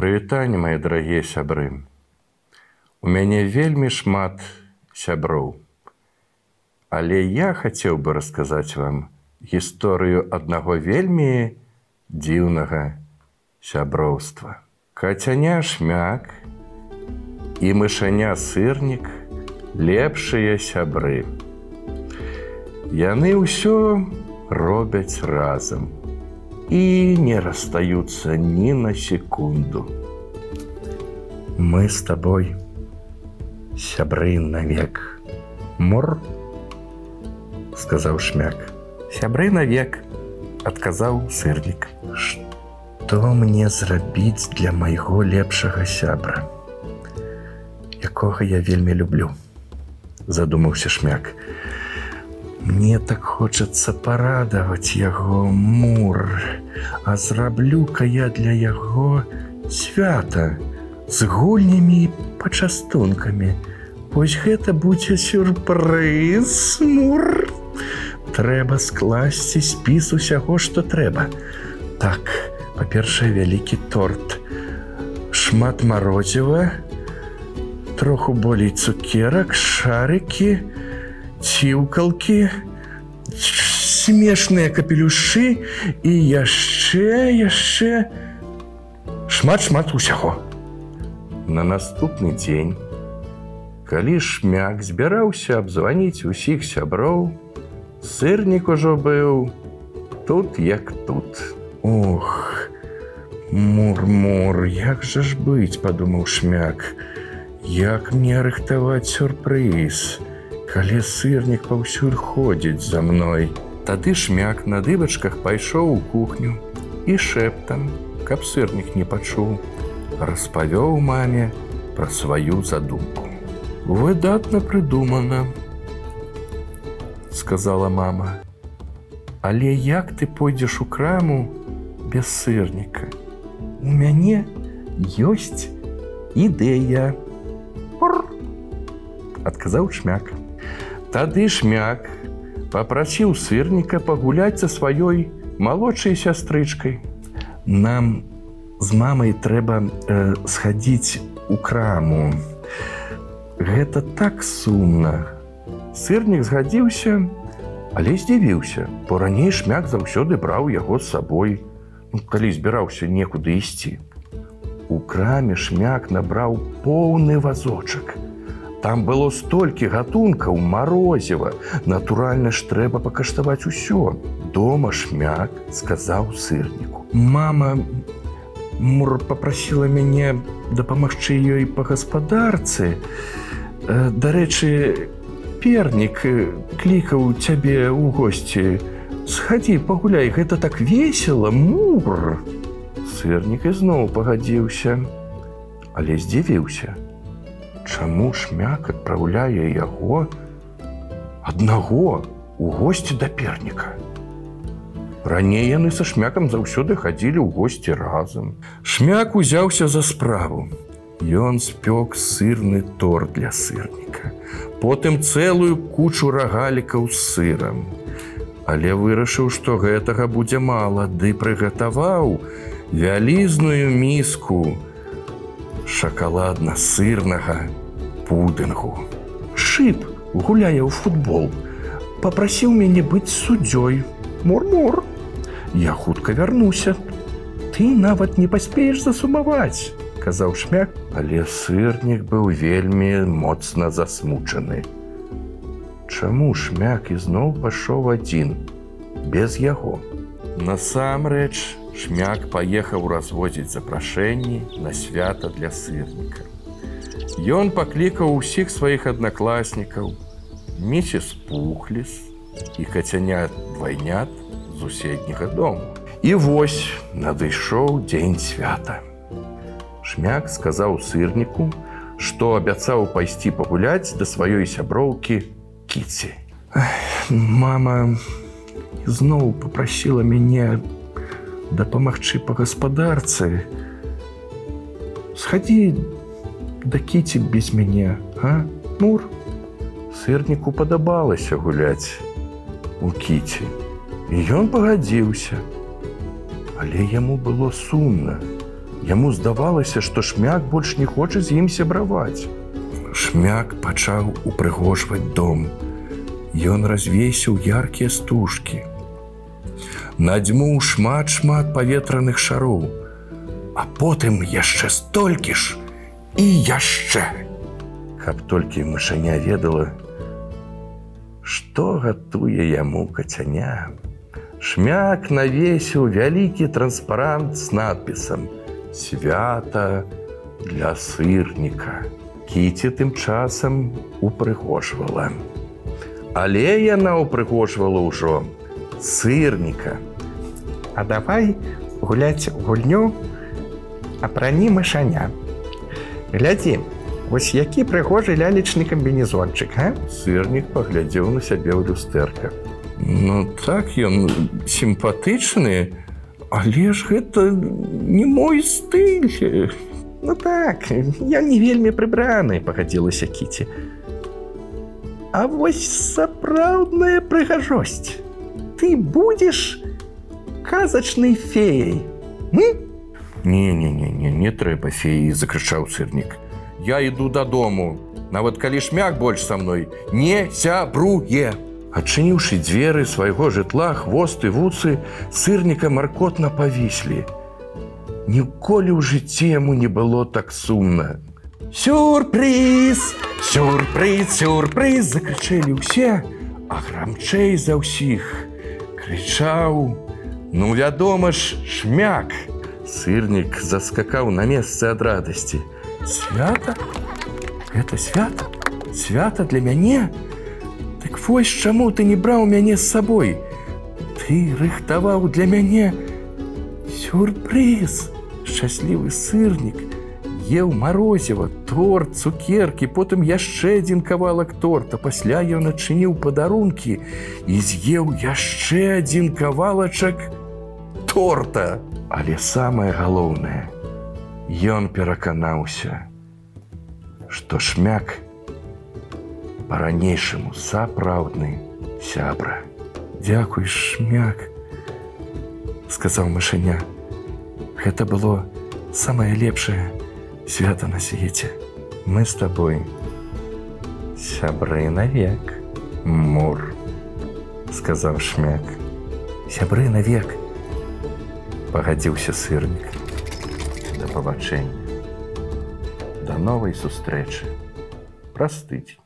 Прывітанне мае дарагія сябры. У мяне вельмі шмат сяброў. Але я хацеў бы расказаць вам гісторыю аднаго вельмі дзіўнага сяброўства. Кацяня шмяк і мышаня сырнік лепшыя сябры. Яны ўсё робяць разам і не расстаюцца ні на секунду. Мы з табой сябры навек. Мор сказаў шмяк. Сябры навек адказаў сырнік што мне зрабіць для майго лепшага сябра? Якога я вельмі люблю задумаўся шмяк мне так хочацца парадаваць яго мур а зраблю-ка я для яго свята з гульнямі пачастункамі. Вось гэта будзе сюрпрыз мур. Трэба скласці спіс усяго што трэба. Так па-першае вялікі торт. Шмат марозіва троху болей цукерак шарыкі ціўкалкі смешныя капелюшы і яшчэ яшчэ. Шмат шмат усяго. На наступны дзень калі шмяк збіраўся абзваніць усіх сяброў сырнік ужо быў тут як тут. Ох мур-мур як жа ж быць падумаў шмяк. Як мне рыхтаваць сюрпрыз калі сырнік паўсюль ходзіць за мной. Тады шмяк на дыбачках пайшоў у кухню і шэптам каб сырнік не пачуў распавёў маме пра сваю задумку. Выдатна прыдумана сказала мама. Але як ты пойдзеш у краму без сырніка? У мяне ёсць ідэя адказаў шмяк тады шмяк попрасіў сырніка пагуляць за сваёй малодшай сястрычкай. Нам з мамай трэба э, схадзіць у краму. Гэта так сумна. Сырнік згадзіўся але здзівіўся бо раней шмяк заўсёды браў яго з сабой. Ну, калі збіраўся некуды ісці. У краме шмяк набраў поўны вазочак там было столькі гатункаў марозева натуральна ж трэба пакаштаваць усё. Дома шмяк сказаў сырніку. Мама мур попрасіла мяне дапамагчы ёй па гаспадарцы. Дарэчы пернік клікаў цябе ў госці. Схадзі пагуляй гэта так весело мур. Сырнік ізноў пагадзіўся але здзівіўся Чаму шмяк адпраўляе яго аднаго у госці да перніка? Раней яны са шмякам заўсёды хадзілі ў госці разам. Шмяк узяўся за справу. Ён спёк сырны торт для сырніка потым цэлую кучу рагалікаў з сырам. Але вырашыў што гэтага будзе мала ды прыгатаваў вялізную міску шакаладна-сырнага пудынгу. Шып гуляе ў футбол. Попрасіў мяне быць суддзёй. Мур-мур. Я хутка вярнуся. Ты нават не паспееш засумаваць казаў шмяк. Але сырнік быў вельмі моцна засмучаны. Чаму шмяк ізноў пашоў адзін без яго насамрэч шмяк паехаў развозіць запрашэнні на свята для сырніка Ён паклікаў усіх сваіх аднакласнікаў місіс пухліс і кацянят двайнят з суседняга дому. І вось надышоў дзень свята. Шмяк сказаў сырніку, што абяцаў пайсці пагуляць да сваёй сяброўкі кіці. Мама зноў попрасіла мяне дапамагчы па гаспадарцы. Схадзі да кіці без мяне, а мур. Сырніку падабалася гуляць у кіці. І ён пагадзіўся. Але яму было сумна, Яму здавалася, што шмяк больш не хоча з ім сябраваць. Шмяк пачаў упрыгожваць дом. Ён развесіў яркія стужкі. Надзьмуў шмат-шмат паветраных шароў, а потым яшчэ столькі ж і яшчэ. Каб толькі мышаня ведала, што гатуе яму кацяня. Шмяк навесіў вялікі транспарант з надпісам: Свята для сырніка. Кіці тым часам упрыгожвала. Але яна ўпрыгожвала ўжо сырніка. А давай гуляць гульню, апрані мышаня. Глядзі, вось які прыгожы лялечны камбінезончык, а? Сырнік паглядзеў на сябе ў люстэрка. Ну так ён сімпатычны, але ж гэта не мой стыль. Ну так, я не вельмі прыбраны, пагадзілася кіці. А вось сапраўдная прыгажосць. Ты будзеш казачнай феяй. Не-не-не, не трэба феі, закрычаў сырнік. Я іду дадому. Нават калі шмяк больш са мной не сябруе. Адчыніўшы дзверы свайго жытла, хвосты вуцы сырніка маркотна павіслі. Ніколі ў жыцці яму не было так сумна. Сюрпрыз! Сюрпрыз, сюрпрыз! закрычэлі ўсе, а грамчэй за ўсіх. Крычаў: Ну, вядома ж, шмяк! Сырнік заскакаў на месцы ад радасці. Свята? Гэта свята? Свята для мяне? Так вось чаму ты не браў мяне з сабой? Ты рыхтаваў для мяне сюрпрыз. Шчаслівы сырнік еў марозева, торт, цукеркі, потым яшчэ адзін кавалак торта. Пасля ён адчыніў падарункі і з'еў яшчэ адзін кавалачак торта. Але самае галоўнае, ён пераканаўся, што шмяк па-ранейшаму сапраўдны сябра. Дзякуй шмяк, сказаў мышаня. Гэта было самае лепшае свята на свеце. Мы з табой сябры навек, мур, сказаў шмяк. Сябры навек, пагадзіўся сырнік да пабачэння. Да новай сустрэчы. Праз тыдзень.